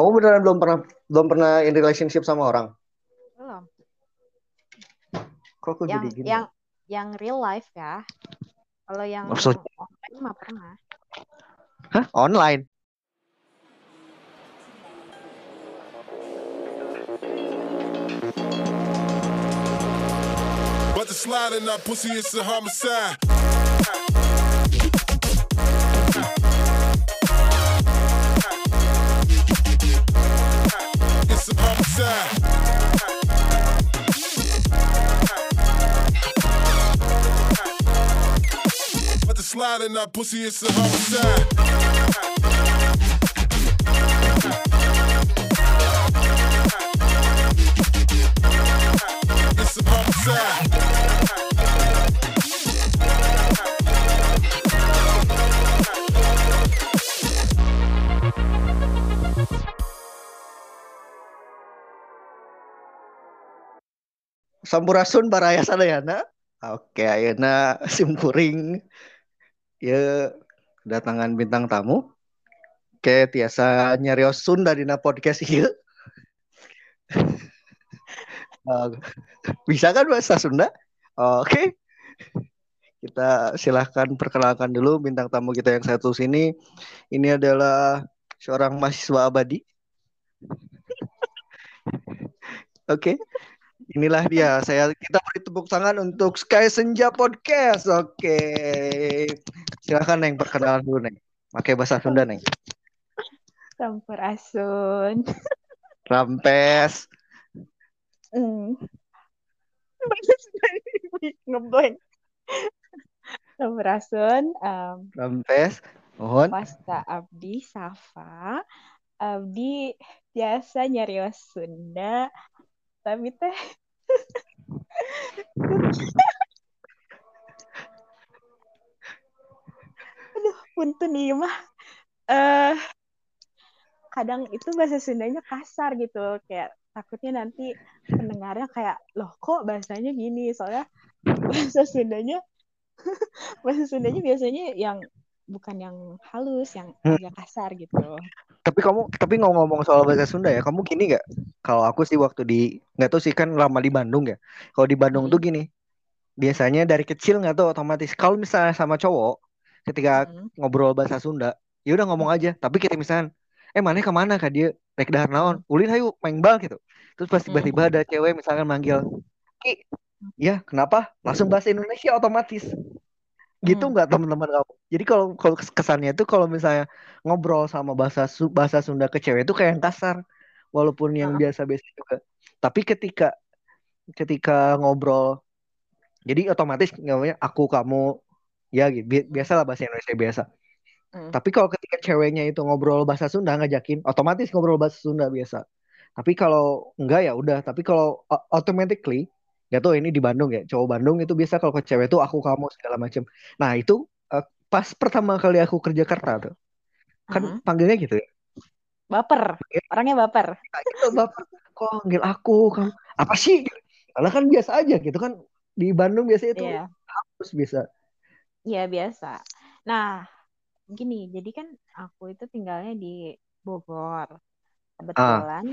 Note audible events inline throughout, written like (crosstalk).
Kamu beneran belum pernah belum pernah in relationship sama orang? Belum. Kok aku Yang jadi gini? yang yang real life ya. Kalau yang Maksud- online mah pernah. Hah? Online? But the slide in that pussy is a homicide. It's slide in that pussy is a homicide. It's a homicide. Sampurasun baraya sadayana. Oke, ayeuna simpuring ya kedatangan bintang tamu. Oke, tiasa nyarios Sunda dina podcast. (laughs) Eh, bisa kan bahasa Sunda? Oke. Kita silahkan perkenalkan dulu bintang tamu kita yang satu sini. Ini adalah seorang mahasiswa abadi. (laughs) Oke. Inilah dia. Saya kita beri tepuk tangan untuk Sky Senja Podcast. Oke. Silakan Neng perkenalan dulu Neng. Pakai bahasa Sunda Neng. Sampurasun. Rampes. Hmm. (laughs) Bahasa Sunda ngeblank. Sampurasun. Um, Rampes. Mohon. Pasta Abdi Safa. Abdi biasa nyarios Sunda. Tapi teh. Aduh, punten ieu mah. Eh kadang itu bahasa Sundanya kasar gitu, kayak takutnya nanti pendengarnya kayak loh kok bahasanya gini? Soalnya bahasa Sundanya (laughs) bahasa Sundanya biasanya yang bukan yang halus yang Hmm. agak kasar gitu Tapi kamu tapi ngomong-ngomong soal bahasa Sunda ya, kamu gini gak? Kalau aku sih waktu di nggak tahu sih kan lama di Bandung ya. Kalau di Bandung Hmm. tuh gini, biasanya dari kecil nggak tahu otomatis kalau misalnya sama cowok ketika Mm. ngobrol bahasa Sunda, ya udah ngomong aja. Tapi kita misalnya, eh mana ke mana kak dia rek dahar naon, ulin hayu main bal gitu. Terus pas Hmm. tiba-tiba ada cewek misalkan manggil, Ki, ya kenapa? Langsung bahasa Indonesia otomatis. Gitu Hmm. nggak teman-teman kamu? Jadi kalau kalau kesannya itu kalau misalnya ngobrol sama bahasa bahasa Sunda ke cewek itu kayak yang kasar, walaupun yang biasa-biasa juga. Tapi ketika ketika ngobrol, jadi otomatis namanya aku kamu ya gitu. Bi- Biasalah bahasa Indonesia biasa. Hmm. Tapi kalau ketika ceweknya itu ngobrol bahasa Sunda ngajakin, otomatis ngobrol bahasa Sunda biasa. Tapi kalau enggak ya udah. Tapi kalau automatically, ya tuh ini di Bandung ya, cowok Bandung itu biasa kalau ke cewek tuh aku kamu segala macam. Nah itu eh, pas pertama kali aku ke Jakarta tuh, kan Mm. panggilnya gitu ya. baper orangnya baper Nah, itu bapak kok manggil aku kamu apa sih? Karena kan biasa aja gitu kan di Bandung biasa itu Iya. harus bisa. Iya biasa. Nah, gini, jadi kan aku itu tinggalnya di Bogor. Kebetulan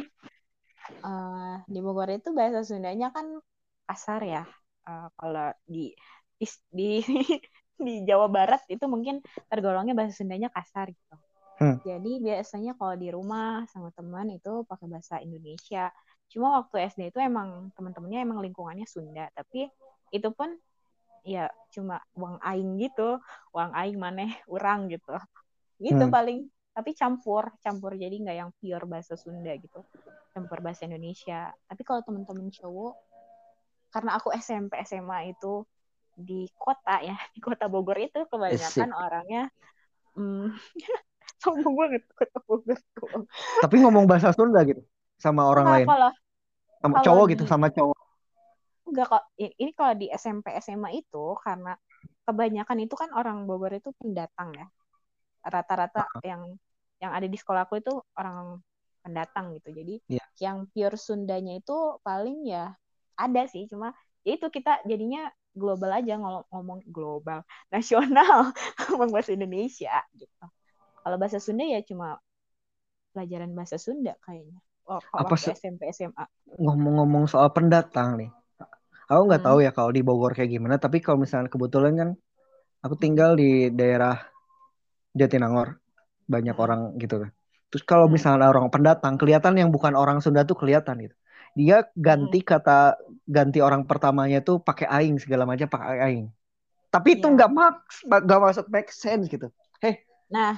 eh, di Bogor itu bahasa Sundanya kan kasar ya. Eh, kalau di di di, (laughs) di Jawa Barat itu mungkin tergolongnya bahasa Sundanya kasar gitu. Hmm. Jadi biasanya kalau di rumah sama teman itu pakai bahasa Indonesia. Cuma waktu SD itu emang teman-temannya emang lingkungannya Sunda, tapi itu pun ya cuma uang aing gitu, uang aing maneh urang gitu. Gitu Hmm. paling tapi campur, campur jadi nggak yang pure bahasa Sunda gitu. Campur bahasa Indonesia. Tapi kalau teman-teman cowok karena aku SMP SMA itu di kota ya, (laughs) di kota Bogor itu kebanyakan orangnya hmm, (laughs) sombong banget kota Bogor. Tapi ngomong bahasa Sunda gitu sama orang Nah, lain, kalau sama kalau cowok di- gitu sama cowok. enggak kok ini kalau di SMP SMA itu karena kebanyakan itu kan orang Bogor itu pendatang ya rata-rata yang yang ada di sekolahku itu orang pendatang gitu jadi Iya. yang pure Sundanya itu paling ya ada sih cuma ya itu kita jadinya global aja ngomong, ngomong global (laughs) nasional ngomong bahasa Indonesia gitu kalau bahasa Sunda ya cuma pelajaran bahasa Sunda kayaknya. Oh, Apa SMP SMA. ngomong-ngomong soal pendatang nih. Aku nggak Hmm. tahu ya kalau di Bogor kayak gimana, tapi kalau misalnya kebetulan kan aku tinggal di daerah Jatinangor, banyak Hmm. orang gitu kan. Terus kalau Hmm. misalnya orang pendatang, kelihatan yang bukan orang Sunda tuh kelihatan gitu. Dia ganti Hmm. kata ganti orang pertamanya tuh pakai aing segala macam pakai aing. Tapi itu Iya. nggak maks, nggak masuk make sense gitu. Heh, Nah,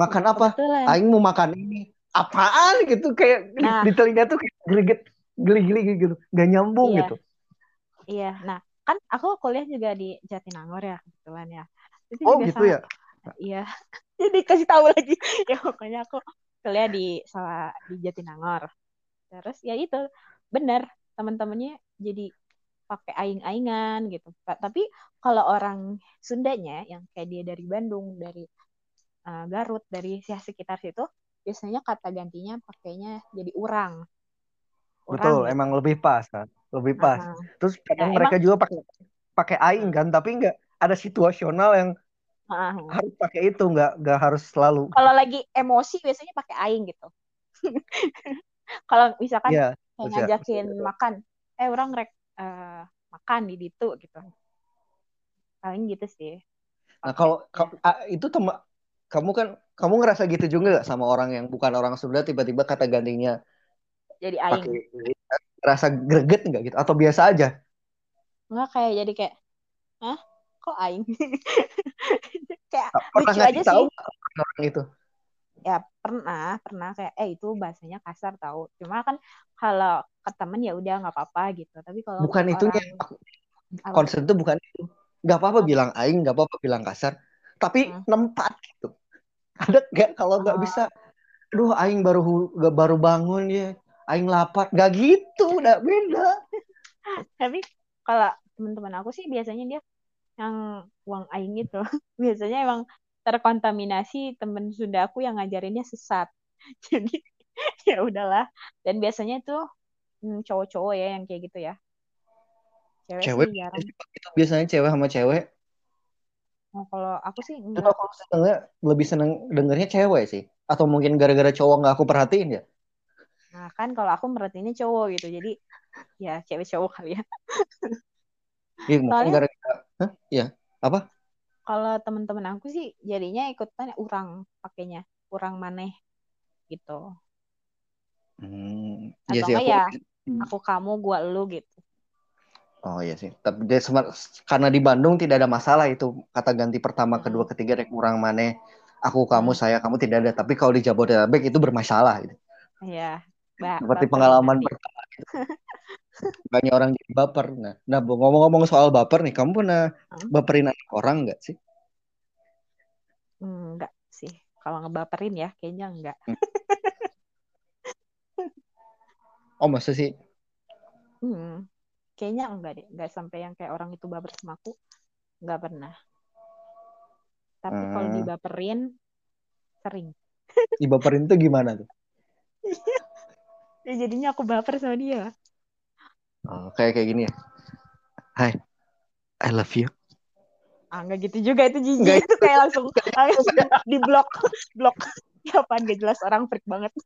makan apa? kebetulan. Aing mau makan ini. Apaan gitu kayak di, Nah. di telinga tuh kayak greget, geli-geli gitu, nggak nyambung Iya. gitu. Iya, nah kan aku kuliah juga di Jatinangor ya kebetulan ya. Itu Oh gitu sama. ya. Iya. (laughs) Jadi kasih tahu lagi. (laughs) Ya pokoknya aku kuliah di salah di Jatinangor. Terus ya itu bener teman-temannya jadi pakai aing-aingan gitu. Tapi kalau orang Sundanya yang kayak dia dari Bandung, dari eh, Garut, dari ya sekitar situ, biasanya kata gantinya pakainya jadi urang. Betul, gitu. emang lebih pas kan, lebih pas. Nah, Terus kadang Nah, mereka juga pakai pakai aing kan, tapi nggak ada situasional yang ah, harus pakai itu, nggak nggak harus selalu. kalau lagi emosi biasanya pakai aing gitu. (laughs) Kalau misalkan Iya, kayak ngajakin makan, eh orang rek eh, makan di ditu gitu. Paling gitu sih. Nah kalau ka- ah, itu tema, kamu kan kamu ngerasa gitu juga nggak sama orang yang bukan orang Sunda tiba-tiba kata gantinya jadi aing. pakai rasa greget nggak gitu atau biasa aja? Enggak kayak jadi kayak, hah? Kok aing? (laughs) kayak Pernah lucu aja tahu sih. nggak orang itu? Ya pernah, pernah kayak, eh itu bahasanya kasar tahu. Cuma kan kalau ke temen ya udah nggak apa-apa gitu. Tapi kalau Bukan ke itunya, orang aku- apa? konsep itu bukan itu. Nggak apa-apa Apa? bilang aing, nggak apa-apa bilang kasar, tapi Hmm. nempat gitu. Ada nggak kalau nggak Oh. bisa, aduh aing baru baru bangun ya, aing lapar, nggak gitu, udah beda. (laughs) Tapi kalau teman-teman aku sih biasanya dia yang uang aing itu (laughs) biasanya emang terkontaminasi temen Sunda aku yang ngajarinnya sesat. (laughs) Jadi ya udahlah. Dan biasanya tuh hmm, cowok-cowok ya yang kayak gitu ya. Cewek Cewek sih jarang. itu biasanya cewek sama cewek. Oh, kalau aku sih Itu enggak. aku senengnya lebih seneng dengernya cewek sih. Atau mungkin gara-gara cowok nggak aku perhatiin ya. Nah, kan kalau aku merhatiinnya cowok gitu. Jadi ya cewek cowok kali ya. Iya, mungkin gara-gara, Hah? Iya, apa? Kalau teman-teman aku sih jadinya ikutan urang pakainya, urang maneh gitu. Hmm, iya Atau sih enggak aku. ya aku kamu gua lu gitu. Oh iya sih. Tapi dia karena di Bandung tidak ada masalah itu kata ganti pertama, Mm-mm. kedua, ketiga rek kurang maneh. Aku, kamu, Hmm. saya, kamu tidak ada. Tapi kalau di Jabodetabek itu bermasalah gitu. Iya, Seperti pengalaman pertama. (laughs) Banyak orang jadi baper. Nah, nah ngomong-ngomong soal baper nih, kamu pernah Hmm? baperin anak orang nggak sih? Hmm, enggak sih. Kalau ngebaperin ya, kayaknya enggak. Oh masa sih? Hmm, kayaknya enggak deh. Enggak sampai yang kayak orang itu baper sama aku. Enggak pernah. Tapi kalau Hmm, dibaperin, sering. dibaperin tuh gimana tuh? (laughs) Ya jadinya aku baper sama dia. Oh, kayak kayak gini ya. Hai, I love you. Ah, enggak gitu juga. Itu jijik. Enggak Itu kayak langsung, (laughs) langsung di blok. Blok. Ya apaan, gak jelas. Orang freak banget. (laughs)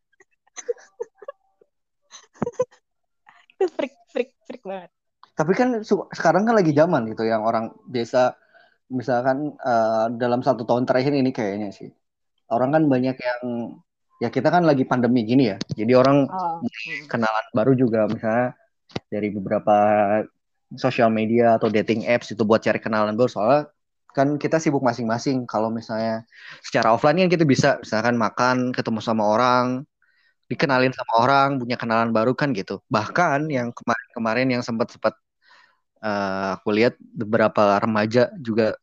Itu freak, freak, freak banget. Tapi kan sekarang kan lagi zaman gitu yang orang biasa misalkan eh, dalam satu tahun terakhir ini kayaknya sih orang kan banyak yang ya kita kan lagi pandemi gini ya. Jadi orang Oh, kenalan baru juga misalnya dari beberapa sosial media atau dating apps itu buat cari kenalan baru soalnya kan kita sibuk masing-masing. Kalau misalnya secara offline kan kita bisa misalkan makan, ketemu sama orang, dikenalin sama orang, punya kenalan baru kan gitu. Bahkan yang kemarin-kemarin yang sempat sempat eh, aku lihat beberapa remaja juga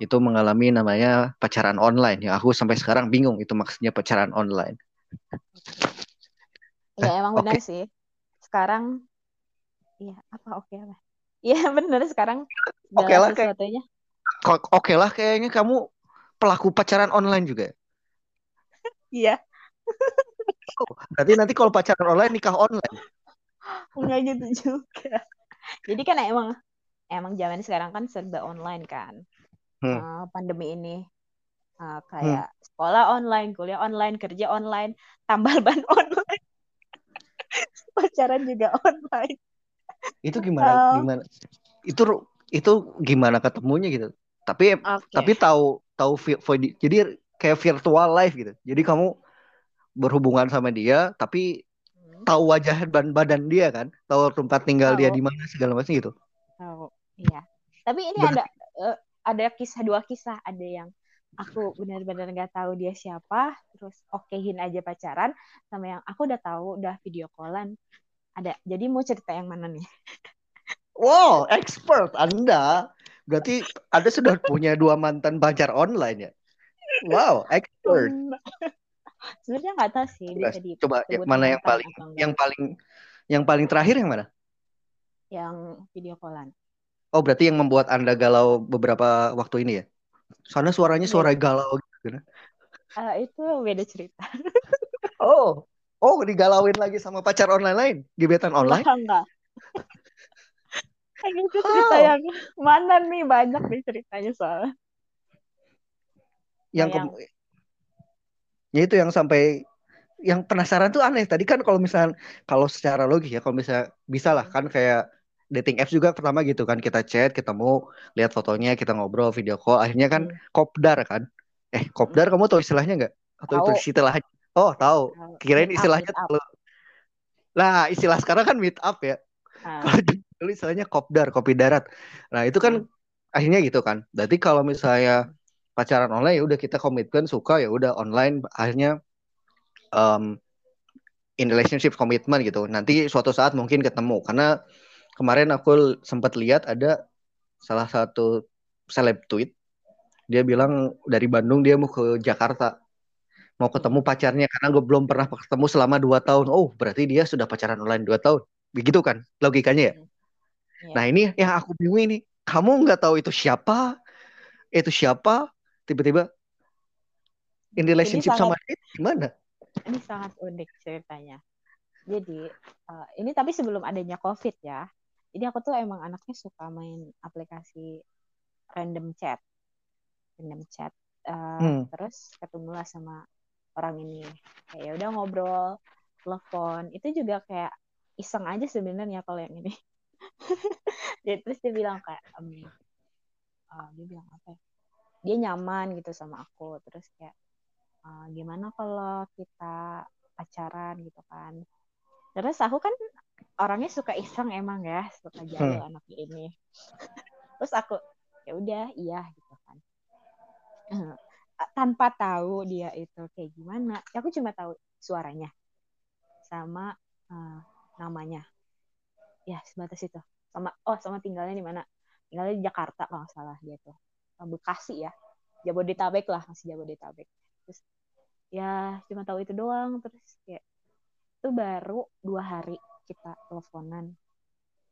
itu mengalami namanya pacaran online. Ya aku sampai sekarang bingung itu maksudnya pacaran online. Ya Eh, emang oke. benar sih. Sekarang, iya apa oke apa? Iya (laughs) benar sekarang Oke lah sesuatunya. oke lah kayaknya kamu pelaku pacaran online juga. Iya, Oh, Berarti nanti kalau pacaran online nikah online. enggak gitu juga. Jadi kan emang emang zaman sekarang kan serba online kan. Hmm. Eh, pandemi ini. Uh, kayak hmm. sekolah online, kuliah online, kerja online, tambal ban (laughs) online, pacaran juga online. Itu gimana? Uh, gimana? Itu itu gimana ketemunya gitu? Tapi okay. tapi tahu tahu jadi kayak virtual life gitu. Jadi kamu berhubungan sama dia, tapi hmm. tahu wajah dan badan dia kan, tahu tempat tinggal tahu. dia di mana segala macam gitu. Tahu, iya. Tapi ini Ber ada uh, ada kisah dua kisah, ada yang aku benar-benar nggak tahu dia siapa, terus okehin aja pacaran, sama yang aku udah tahu, udah video callan, ada. Jadi mau cerita yang mana nih? Wow, expert Anda. Berarti Anda sudah punya dua mantan pacar online ya? Wow, expert. Sebenarnya nggak tahu sih bisa di Coba ya, mana yang paling yang paling yang paling terakhir yang mana? Yang video callan. Oh, berarti yang membuat Anda galau beberapa waktu ini ya? Soalnya suaranya iya. suara galau gitu. Uh, itu beda cerita. oh, oh digalauin lagi sama pacar online lain, gebetan online? Enggak, enggak. itu cerita oh. yang mana nih banyak nih ceritanya soalnya. Yang, yang... ya itu yang sampai yang penasaran tuh aneh. Tadi kan kalau misal kalau secara logis ya kalau bisa bisa lah kan kayak dating apps juga pertama gitu kan. Kita chat kita mau lihat fotonya kita ngobrol video call. Akhirnya kan hmm. kopdar kan. Eh kopdar kamu tahu istilahnya nggak? Atau itu istilahnya oh tahu. Kirain istilahnya meet lah istilah sekarang kan meet up ya. Hmm. (laughs) kalau dulu istilahnya kopdar kopi darat. Nah itu kan hmm. akhirnya gitu kan. Berarti kalau misalnya pacaran online ya udah kita komitmen suka ya udah online akhirnya um, in relationship komitmen gitu. Nanti suatu saat mungkin ketemu. Karena kemarin aku sempat lihat ada salah satu seleb tweet. Dia bilang dari Bandung dia mau ke Jakarta mau ketemu pacarnya karena gue belum pernah ketemu selama dua tahun oh berarti dia sudah pacaran online dua tahun begitu kan logikanya ya yeah. nah ini yang aku bingung ini kamu nggak tahu itu siapa itu siapa tiba-tiba in relationship sangat, sama dia gimana? Ini sangat unik ceritanya. Jadi uh, ini tapi sebelum adanya COVID ya. Jadi aku tuh emang anaknya suka main aplikasi random chat, random chat. Uh, hmm. Terus ketemulah sama orang ini. Kayak ya udah ngobrol, telepon. Itu juga kayak iseng aja sebenarnya kalau yang ini. (laughs) dia terus dia bilang kayak um, uh, dia bilang apa ya? dia nyaman gitu sama aku terus kayak uh, gimana kalau kita pacaran gitu kan terus aku kan orangnya suka iseng emang ya suka jauh hmm. anak ini (laughs) terus aku ya udah iya gitu kan (clears throat) tanpa tahu dia itu kayak gimana. Aku cuma tahu suaranya sama uh, namanya. Ya sebatas itu. Sama oh sama tinggalnya di mana? Tinggalnya di Jakarta kalau nggak salah dia tuh. Bekasi ya. Jabodetabek lah masih Jabodetabek. Terus ya cuma tahu itu doang. Terus kayak itu baru dua hari kita teleponan.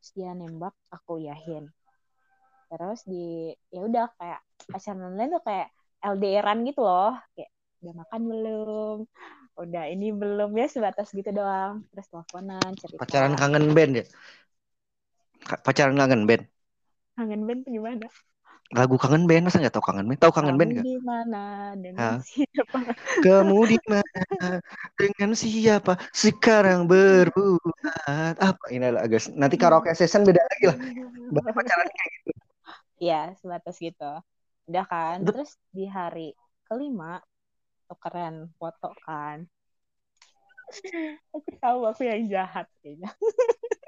Terus dia nembak aku yahin terus di ya udah kayak pacaran online tuh kayak LDRan gitu loh. Kayak udah makan belum? Udah ini belum ya sebatas gitu doang. Terus teleponan cerita. Pacaran kangen band ya? Pacaran kangen band? Kangen band gimana? Lagu kangen band masa nggak tahu kangen band? Tahu kangen band nggak? mana dengan ha? siapa? (laughs) Kamu di mana dengan siapa sekarang berbuat apa? Ini lah guys. Nanti karaoke session beda lagi lah. (laughs) Pacaran kayak gitu. Iya, sebatas gitu. Udah kan. Terus di hari kelima tukeran foto kan. (laughs) aku tahu aku yang jahat kayaknya.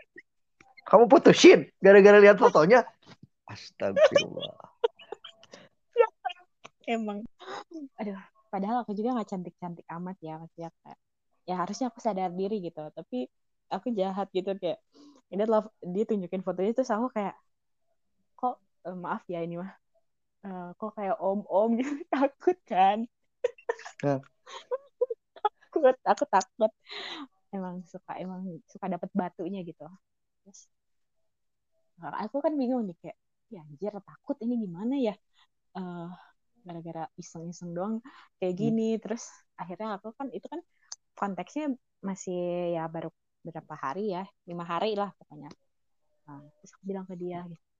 (laughs) Kamu putusin gara-gara lihat fotonya? Astagfirullah emang aduh padahal aku juga nggak cantik cantik amat ya maksudnya kayak ya harusnya aku sadar diri gitu tapi aku jahat gitu kayak ini adalah dia tunjukin fotonya terus aku kayak kok uh, maaf ya ini mah uh, kok kayak om om gitu (laughs) takut kan yeah. takut aku takut emang suka emang suka dapat batunya gitu terus aku kan bingung nih kayak ya anjir takut ini gimana ya uh, gara-gara iseng-iseng doang kayak hmm. gini hmm. terus akhirnya aku kan itu kan konteksnya masih ya baru berapa hari ya lima hari lah pokoknya nah, terus aku bilang ke dia gitu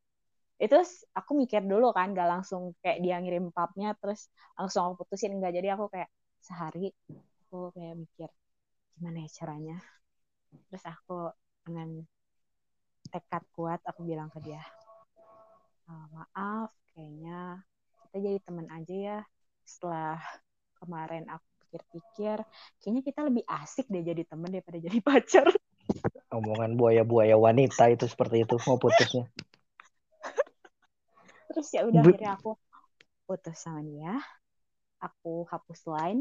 itu aku mikir dulu kan gak langsung kayak dia ngirim papnya terus langsung aku putusin enggak jadi aku kayak sehari aku kayak mikir gimana ya caranya? Terus aku dengan tekad kuat aku bilang ke dia "Ah, maaf kayaknya kita jadi teman aja ya. Setelah kemarin aku pikir-pikir kayaknya kita lebih asik deh jadi teman daripada jadi (laughs) pacar. Omongan buaya-buaya wanita itu seperti itu mau putusnya. Terus ya udah akhirnya aku putus sama dia aku hapus line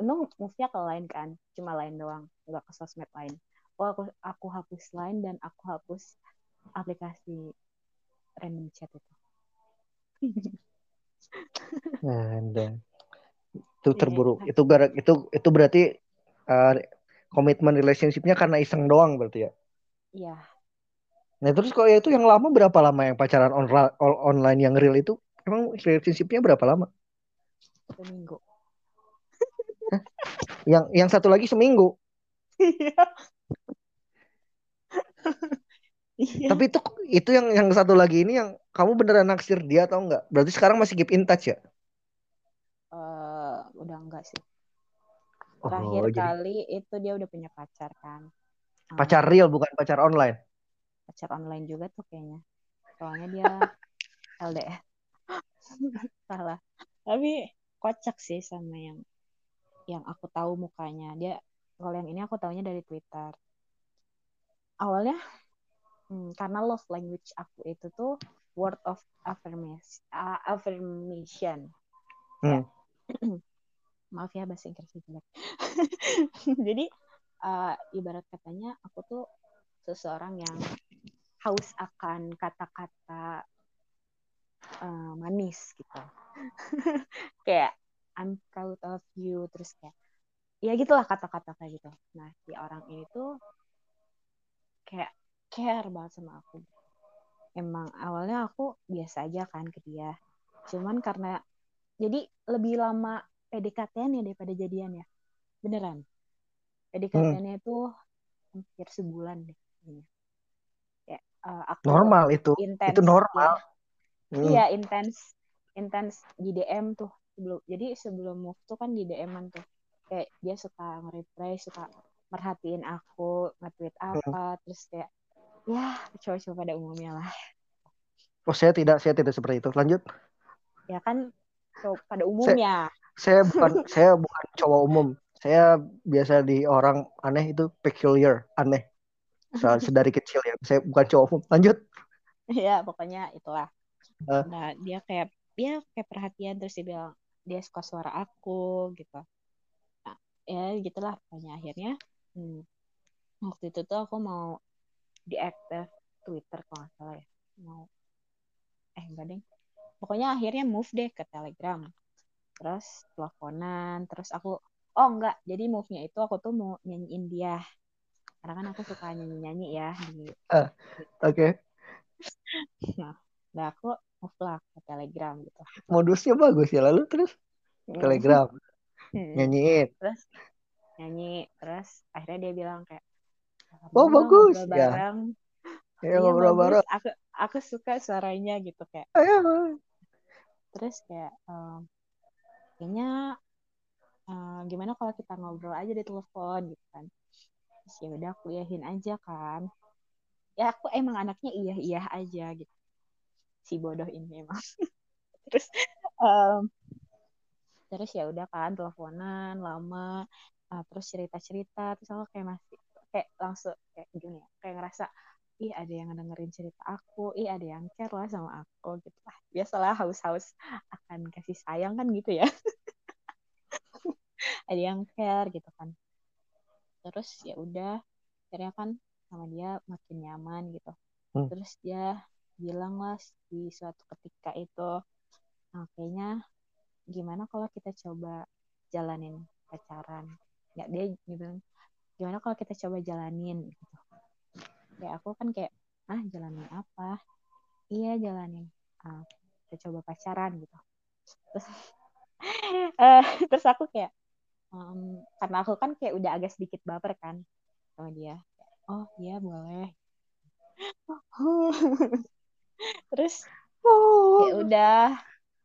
untung move-nya ke line kan cuma line doang nggak ke sosmed lain oh aku aku hapus line dan aku hapus aplikasi random chat itu (laughs) Ada. Itu Iya, terburuk. Itu gara itu itu berarti uh, komitmen relationship-nya karena iseng doang berarti ya. iya Nah terus kalau itu yang lama berapa lama yang pacaran on- online yang real itu emang relationship-nya berapa lama? seminggu Yang yang satu lagi seminggu. iya iya Tapi itu itu yang yang satu lagi ini yang kamu beneran naksir dia atau enggak? Berarti sekarang masih keep in touch ya? Eh, udah enggak sih Oh, terakhir jadi kali itu dia udah punya pacar kan pacar real bukan pacar online. Pacar online juga tuh kayaknya. Soalnya dia (laughs) LDR (laughs) salah. Tapi kocak sih sama yang yang aku tahu mukanya. Dia kalau yang ini aku tahunya dari Twitter. Awalnya hmm, karena love language aku itu tuh word of affirmation uh, affirmation. Hmm. (clears throat) maaf ya bahasa Inggrisnya jelek. (laughs) Jadi uh, ibarat katanya aku tuh seseorang yang haus akan kata-kata uh, manis gitu. (laughs) Kayak I'm proud of you. Terus kayak ya gitulah kata-kata kayak gitu. Nah si orang ini tuh kayak care banget sama aku. Emang awalnya aku biasa aja kan ke dia. Cuman karena jadi lebih lama PDKT-nya daripada jadian ya. Beneran. PDKT-nya itu hampir sebulan deh kayaknya. Uh, aku Normal itu. intens Itu normal. ya. Hmm. Iya, intens intens di DM tuh sebelum jadi sebelum move tuh kan di DM-an tuh kayak dia suka nge-reply suka merhatiin aku nge-tweet Hmm. apa terus kayak ya cowok-cowok pada umumnya lah Oh saya tidak saya tidak seperti itu. Lanjut. ya kan cowok pada umumnya Saya (laughs) bukan saya bukan cowok umum. Saya biasa di orang aneh itu peculiar, aneh. So, sedari kecil ya. Saya bukan cowok. Lanjut. ya pokoknya itulah Eh. nah dia kayak dia kayak perhatian terus dia bilang dia suka suara aku gitu nah, ya gitulah pokoknya akhirnya hmm, waktu itu tuh aku mau diaktif Twitter kalau nggak salah ya mau eh enggak deh pokoknya akhirnya move deh ke Telegram terus teleponan terus aku oh enggak jadi move-nya itu aku tuh mau nyanyiin dia karena kan aku suka nyanyi-nyanyi ya di Oke. (laughs) nah nah aku move lah ke Telegram gitu Modusnya bagus ya. Lalu terus Telegram Hmm. nyanyiin. terus nyanyi terus akhirnya dia bilang kayak Oh, "Mau nggak bagus, ngobrol ya. bareng Ya iya ngobrol bagus bareng. aku aku suka suaranya gitu kayak Ayo. terus kayak em, kayaknya eh, gimana kalau kita ngobrol aja di telepon gitu kan terus ya udah aku iyahin aja kan. Ya aku emang anaknya iya iya aja gitu. Si bodoh ini emang. (laughs) Terus em, terus ya udah kan teleponan lama ah, terus cerita cerita terus aku kayak masih kayak langsung kayak gini ya kayak ngerasa ih ada yang dengerin cerita aku ih ada yang care lah sama aku gitu lah. Biasalah haus-haus akan kasih sayang kan gitu ya. (laughs) Ada yang care gitu kan terus ya udah akhirnya kan sama dia makin nyaman gitu. Hmm. terus dia bilang lah di suatu ketika itu nah, kayaknya gimana kalau kita coba jalanin pacaran? Ya dia bilang gimana kalau kita coba jalanin? Gitu. Kayak aku kan kayak ah jalanin apa? Iya jalanin ah, kita coba pacaran gitu. Terus (laughs) eh, terus aku kayak em, karena aku kan kayak udah agak sedikit baper kan sama dia oh iya boleh (laughs) terus kayak udah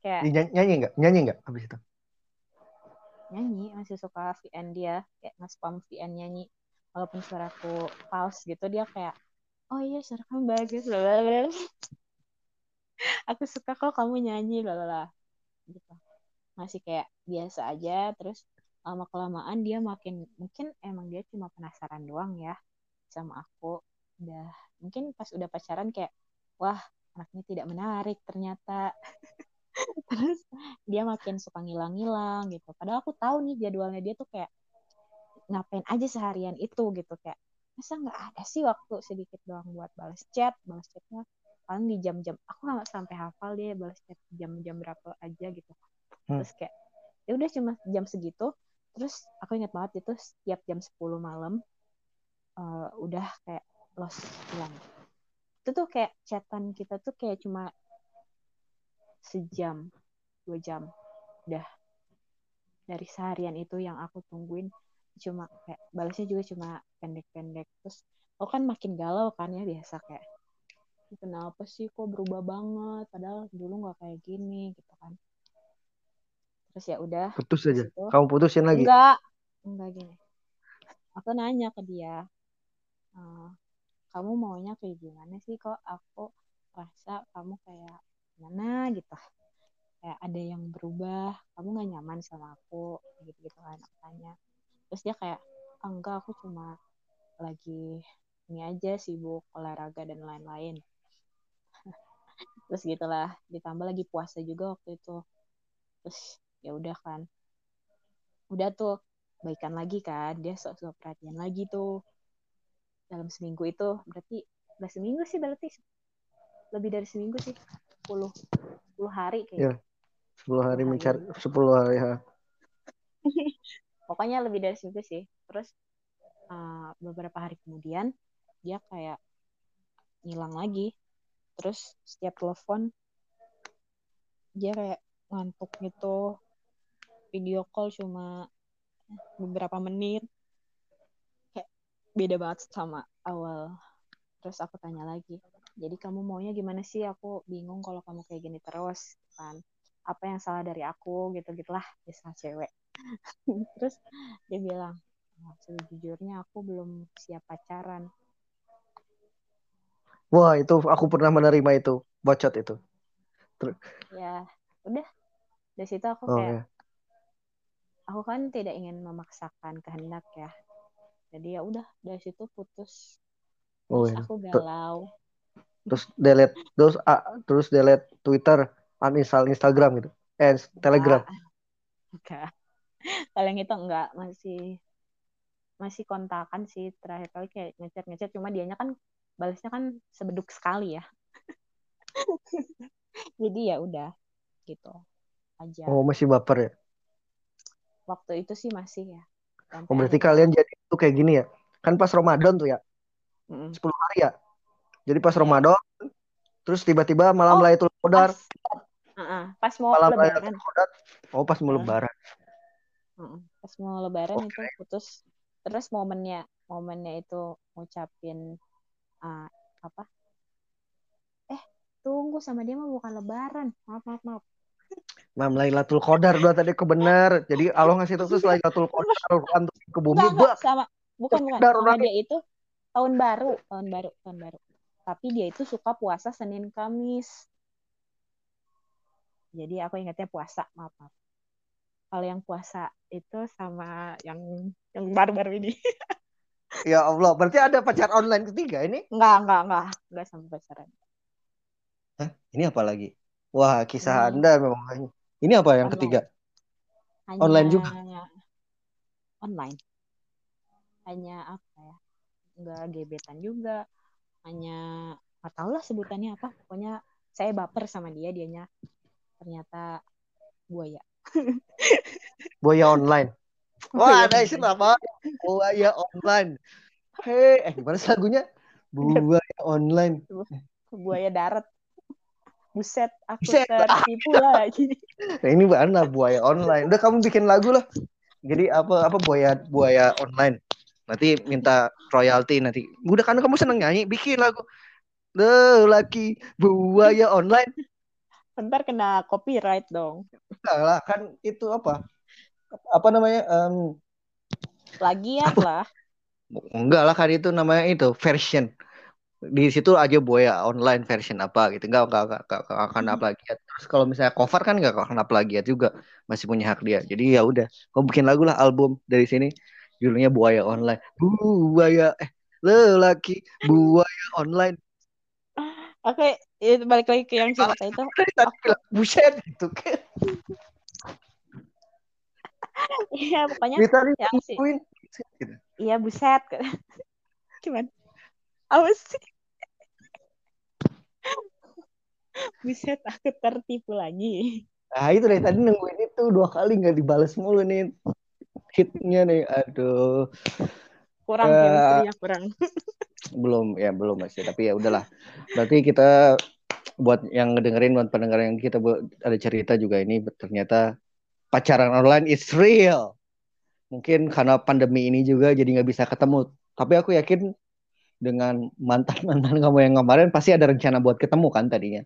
kayak Nyanyi, nyanyi nggak? Nyanyi nggak habis itu? nyanyi masih suka VN dia kayak nge-spam VN nyanyi walaupun suaraku false gitu dia kayak oh iya suara kamu bagus blablabla. (laughs) aku suka kok kamu nyanyi lalala gitu masih kayak biasa aja terus lama kelamaan dia makin mungkin emang dia cuma penasaran doang ya sama aku. Udah mungkin pas udah pacaran kayak wah anaknya tidak menarik ternyata. (laughs) Terus dia makin suka ngilang-ngilang gitu. Padahal aku tahu nih jadwalnya dia tuh kayak ngapain aja seharian itu? gitu kayak masa nggak ada sih waktu sedikit doang buat balas chat? Balas chatnya paling di jam-jam aku nggak sampai hafal dia balas chat jam-jam berapa aja gitu. Hmm. terus kayak ya udah cuma jam segitu terus aku ingat banget itu setiap jam 10 malam eh, udah kayak lost hilang itu tuh kayak chatan kita tuh kayak cuma sejam dua jam. Udah. Dari seharian itu yang aku tungguin cuma kayak balasnya juga cuma pendek-pendek. Terus aku kan makin galau kan ya biasa kayak "Ih, kenapa sih kok berubah banget? Padahal dulu nggak kayak gini gitu kan terus ya udah Putus aja. itu? Kamu putusin lagi. enggak enggak gini. Aku nanya ke dia "Eh, kamu maunya kayak gimana sih kok? Aku rasa kamu kayak gimana gitu? Kayak ada yang berubah? Kamu nggak nyaman sama aku? Gitu gitu kan aku tanya. Terus dia kayak "Ah, enggak aku cuma lagi ini aja sibuk olahraga dan lain-lain. (laughs) Terus gitulah ditambah lagi puasa juga waktu itu. Terus ya udah kan. Udah tuh baikan lagi kan. Dia sok-sok perhatian lagi tuh. Dalam seminggu itu berarti udah seminggu sih berarti. Lebih dari seminggu sih. 10 10 hari kayaknya. 10 hari hari. mencari 10 hari ha. (laughs) pokoknya lebih dari seminggu sih. Terus uh, beberapa hari kemudian dia kayak ngilang lagi. Terus setiap telepon dia kayak ngantuk gitu video call cuma beberapa menit. Kayak beda banget sama awal. Terus aku tanya lagi jadi kamu maunya gimana sih? Aku bingung kalau kamu kayak gini terus kan? Apa yang salah dari aku? Gitu gitulah biasa cewek. (laughs) Terus dia bilang "Oh, sejujurnya aku belum siap pacaran. Wah, itu aku pernah menerima itu. Bocot itu. ya udah. Dari situ aku Oh, kayak ya. Aku kan tidak ingin memaksakan kehendak ya. Jadi ya udah dari situ putus. Oh, terus aku galau. Terus delete terus ah, terus delete Twitter, uninstall Instagram gitu. Eh, Telegram. enggak. Enggak. (laughs) Kalau yang itu enggak masih masih kontakan sih terakhir kali kayak ngechat ngechat cuma dianya kan balasnya kan sebeduk sekali ya. (laughs) Jadi ya udah gitu aja. Oh, masih baper ya. Waktu itu sih masih ya Sampai Oh, berarti akhirnya- kalian jadi itu kayak gini ya. Kan pas Ramadan tuh ya, Mm-mm. 10 hari ya. Jadi pas. Ramadan terus tiba-tiba malam Oh, Lailatul Qadar, pas, Heeh, pas mau malam lebaran Qadar. Oh, pas mau Heeh. lebaran. Heeh, pas mau lebaran Oke. itu putus terus momennya momennya itu ngucapin ah, apa eh tunggu sama dia mah bukan lebaran maaf maaf maaf Mam Lailatul Qadar udah tadi kebenar. Jadi Allah ngasih tahu terus Lailatul Qadar ke bumi. enggak Bah, sama bukan bukan sama Dar. dia itu tahun baru tahun baru tahun baru tapi dia itu suka puasa Senin Kamis jadi aku ingatnya puasa maaf maaf kalau yang puasa itu sama yang yang baru-baru ini ya Allah, berarti ada pacar online ketiga ini? enggak enggak enggak enggak sampai pacaran Hah? Ini apa lagi? Wah, kisah Ini. Anda memang. Ini apa yang Online. ketiga? hanya Online juga? online hanya apa ya nggak gebetan juga hanya nggak tahu lah sebutannya apa pokoknya saya baper sama dia dianya ternyata buaya (laughs) Buaya online. Wah, ada istilah apa? Buaya online. Hei, eh gimana lagunya? (laughs) Buaya online. buaya darat buset aku Buset. tertipu (laughs) lagi Nah, ini mana buaya online? Udah kamu bikin lagu lah. Jadi apa apa buaya buaya online. Nanti minta royalti nanti. Udah kan kamu seneng nyanyi, bikin lagu. The laki buaya online. Bentar kena copyright dong. Enggak lah, kan itu apa? Apa namanya? Em, Plagiat lah. enggak lah kan itu namanya itu version. Di situ aja buaya online version apa gitu. Enggak enggak enggak, enggak, enggak kena plagiat. Terus kalau misalnya cover kan enggak kena plagiat juga. Masih punya hak dia. Jadi ya udah, kamu bikin lagu lah album dari sini. Judulnya Buaya Online. Buaya eh lelaki buaya online. Oke, itu balik lagi ke yang cerita itu. (laughs) Buset gitu kan. (laughs) Iya, pokoknya yang sih. gitu. Iya, buset. (laughs) Gimana? Apa sih? Buset, aku tertipu lagi. Nah itu dari tadi nungguin itu dua kali nggak dibalas mulu nih hitnya nih. Aduh. Kurang Eh, chemistry-nya kurang. (laughs) belum ya belum masih tapi ya udahlah berarti kita buat yang ngedengerin buat pendengar yang kita buat ada cerita juga ini ternyata pacaran online is real mungkin karena pandemi ini juga jadi nggak bisa ketemu tapi aku yakin dengan mantan mantan kamu yang kemarin pasti ada rencana buat ketemu kan tadinya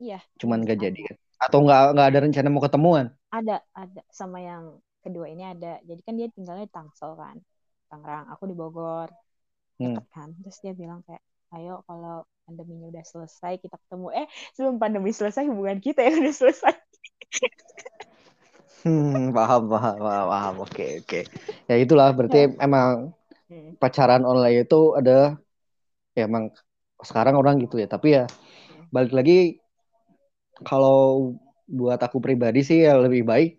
Iya, cuman nggak Ada. jadi kan atau nggak nggak ada rencana mau ketemuan ada, ada. Sama yang kedua ini ada. Jadi kan dia tinggalnya di Tangsel kan. Tangerang. Aku di Bogor. Hmm. Deket kan. Terus dia bilang kayak, ayo kalau pandeminya udah selesai kita ketemu. Eh, sebelum pandemi selesai hubungan kita ya udah selesai. (laughs) hmm, paham paham paham, paham. oke oke ya itulah berarti emang Hmm. pacaran online itu ada ya emang sekarang orang gitu ya tapi ya balik lagi kalau buat aku pribadi sih ya lebih baik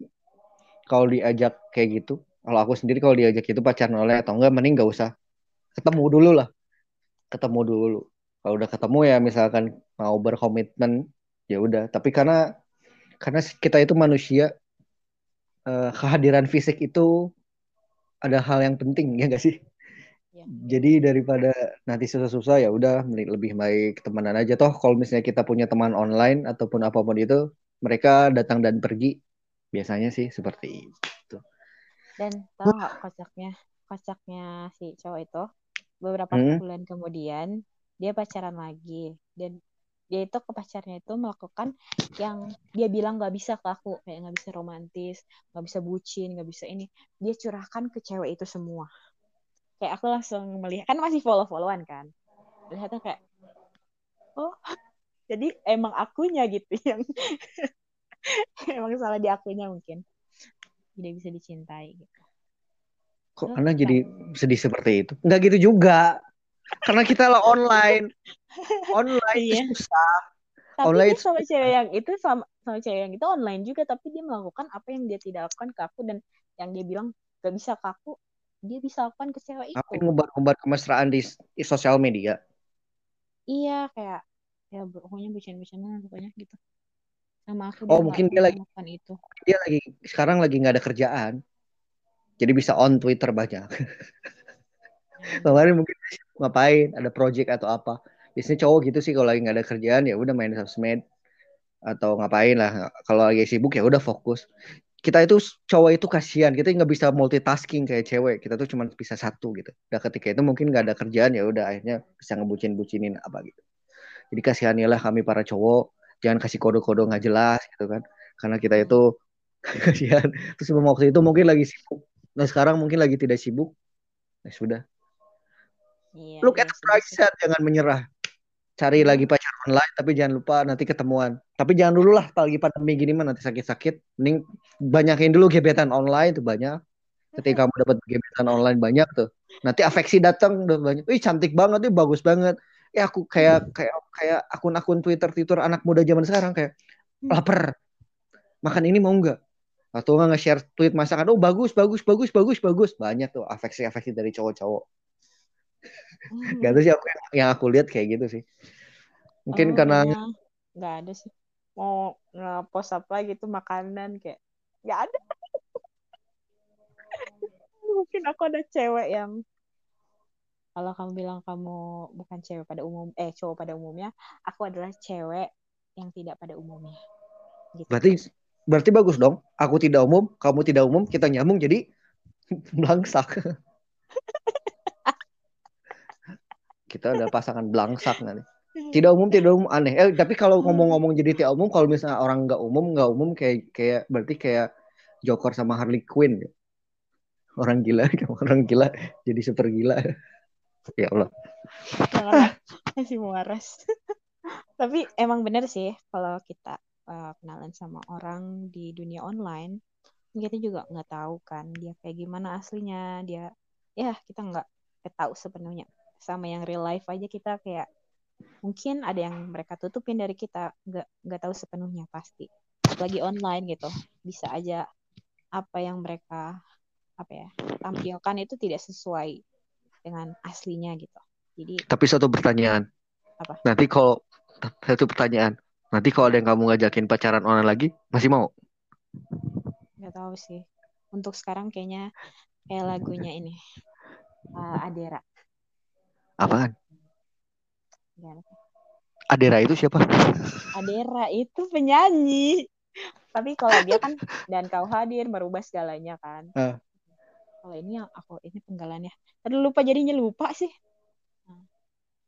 kalau diajak kayak gitu. Kalau aku sendiri kalau diajak itu pacaran online atau enggak mending gak usah. Ketemu dulu lah. Ketemu dulu. Kalau udah ketemu ya misalkan mau berkomitmen ya udah. Tapi karena karena kita itu manusia eh, kehadiran fisik itu ada hal yang penting ya gak sih Ya. jadi daripada nanti susah-susah ya udah lebih baik temenan aja toh kalau misalnya kita punya teman online ataupun apa pun itu mereka datang dan pergi biasanya sih seperti itu. Dan tahu nggak kocaknya? Kocaknya si cowok itu beberapa Hmm. bulan kemudian dia pacaran lagi dan dia itu ke pacarnya itu melakukan yang dia bilang nggak bisa ke aku kayak nggak bisa romantis nggak bisa bucin nggak bisa ini dia curahkan ke cewek itu semua kayak aku langsung melihat kan masih follow followan kan lihatnya kayak oh (laughs) jadi emang akunya gitu (laughs) yang (laughs) emang salah di akunya mungkin tidak bisa dicintai gitu Kok Anda nggak? jadi sedih seperti itu? Enggak gitu juga. Karena kita lah online. Online Iya. susah. Tapi Online dia sama cewek yang itu sama sama cewek yang itu online juga tapi dia melakukan apa yang dia tidak lakukan ke aku dan yang dia bilang gak bisa ke aku dia bisa lakukan ke cewek itu. ngebar-ngebar kemesraan di, di sosial media? Iya kayak ya pokoknya bucin-bucinan pokoknya gitu. Sama aku Oh, mungkin dia lagi itu. dia lagi sekarang lagi nggak ada kerjaan. Jadi bisa on Twitter banyak. Kemarin mungkin ngapain, ada project atau apa. Biasanya cowok gitu sih kalau lagi nggak ada kerjaan ya udah main sosmed atau ngapain lah. Kalau lagi sibuk ya udah fokus. Kita itu cowok itu kasihan, kita nggak bisa multitasking kayak cewek. Kita tuh cuma bisa satu gitu. Dan ketika itu mungkin nggak ada kerjaan ya udah akhirnya bisa ngebucin-bucinin apa gitu. Jadi kasihanilah kami para cowok, jangan kasih kode-kode nggak jelas gitu kan. Karena kita itu (laughs) kasihan. Terus waktu itu mungkin lagi sibuk. Nah sekarang mungkin lagi tidak sibuk. Nah sudah. Iya, Look iya at the sih, bright side, jangan menyerah. Cari Iya. lagi pacar online, tapi jangan lupa nanti ketemuan. Tapi jangan dulu lah, lagi pandemi gini mah nanti sakit-sakit. Mending banyakin dulu gebetan online tuh banyak. Ketika kamu dapat gebetan online banyak tuh, nanti afeksi datang udah banyak. Ih cantik banget, ih bagus banget. Ya aku kayak kayak kayak akun-akun Twitter Twitter anak muda zaman sekarang kayak lapar. Makan ini mau nggak? Atau nggak nge-share tweet masakan, oh bagus, bagus, bagus, bagus, bagus. Banyak tuh afeksi-afeksi dari cowok-cowok. Hmm. Gak tahu sih aku yang, aku lihat kayak gitu sih. Mungkin Oh, karena kayaknya nggak ada sih. Mau nge-post apa gitu makanan kayak nggak ada. (laughs) Mungkin aku ada cewek yang kalau kamu bilang kamu bukan cewek pada umum eh cowok pada umumnya, aku adalah cewek yang tidak pada umumnya. Gitu. berarti berarti bagus dong. Aku tidak umum, kamu tidak umum, kita nyambung jadi (laughs) belangsak. (laughs) kita ada pasangan belangsak nanti. Tidak umum tidak umum aneh eh tapi kalau ngomong-ngomong jadi tidak umum kalau misalnya orang nggak umum nggak umum kayak kayak berarti kayak Joker sama Harley Quinn orang gila (laughs) orang gila jadi super gila (laughs) ya Allah masih (laughs) waras. Tapi emang bener sih kalau kita uh, kenalan sama orang di dunia online, kita juga nggak tahu kan dia kayak gimana aslinya. Dia ya kita nggak tahu sepenuhnya. Sama yang real life aja kita kayak mungkin ada yang mereka tutupin dari kita nggak nggak tahu sepenuhnya pasti. Lagi online gitu bisa aja apa yang mereka apa ya tampilkan itu tidak sesuai dengan aslinya gitu. Jadi tapi satu pertanyaan Apa? nanti kalau satu pertanyaan nanti kalau ada yang kamu ngajakin pacaran online lagi masih mau nggak tahu sih. Untuk sekarang kayaknya kayak lagunya ini uh, Adera. apaan? Adera itu siapa Adera itu penyanyi. Tapi kalau dia kan dan kau hadir merubah segalanya kan. Ah. Kalau ini yang aku ini penggalannya. Tadi lupa jadinya lupa sih.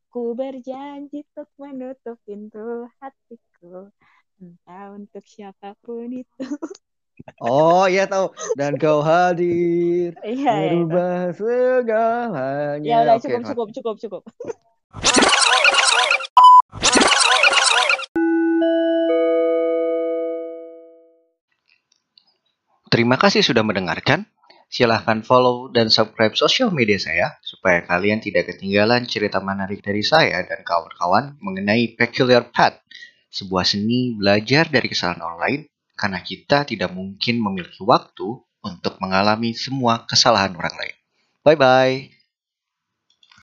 Ku berjanji untuk menutup pintu hatiku. Entah untuk siapa pun itu. oh iya tahu dan kau hadir Iya, iya, merubah segalanya Ya udah cukup cukup cukup cukup. Terima kasih sudah mendengarkan. Silahkan follow dan subscribe sosial media saya supaya kalian tidak ketinggalan cerita menarik dari saya dan kawan-kawan mengenai Peculiar Path, sebuah seni belajar dari kesalahan online karena kita tidak mungkin memiliki waktu untuk mengalami semua kesalahan orang lain. Bye bye.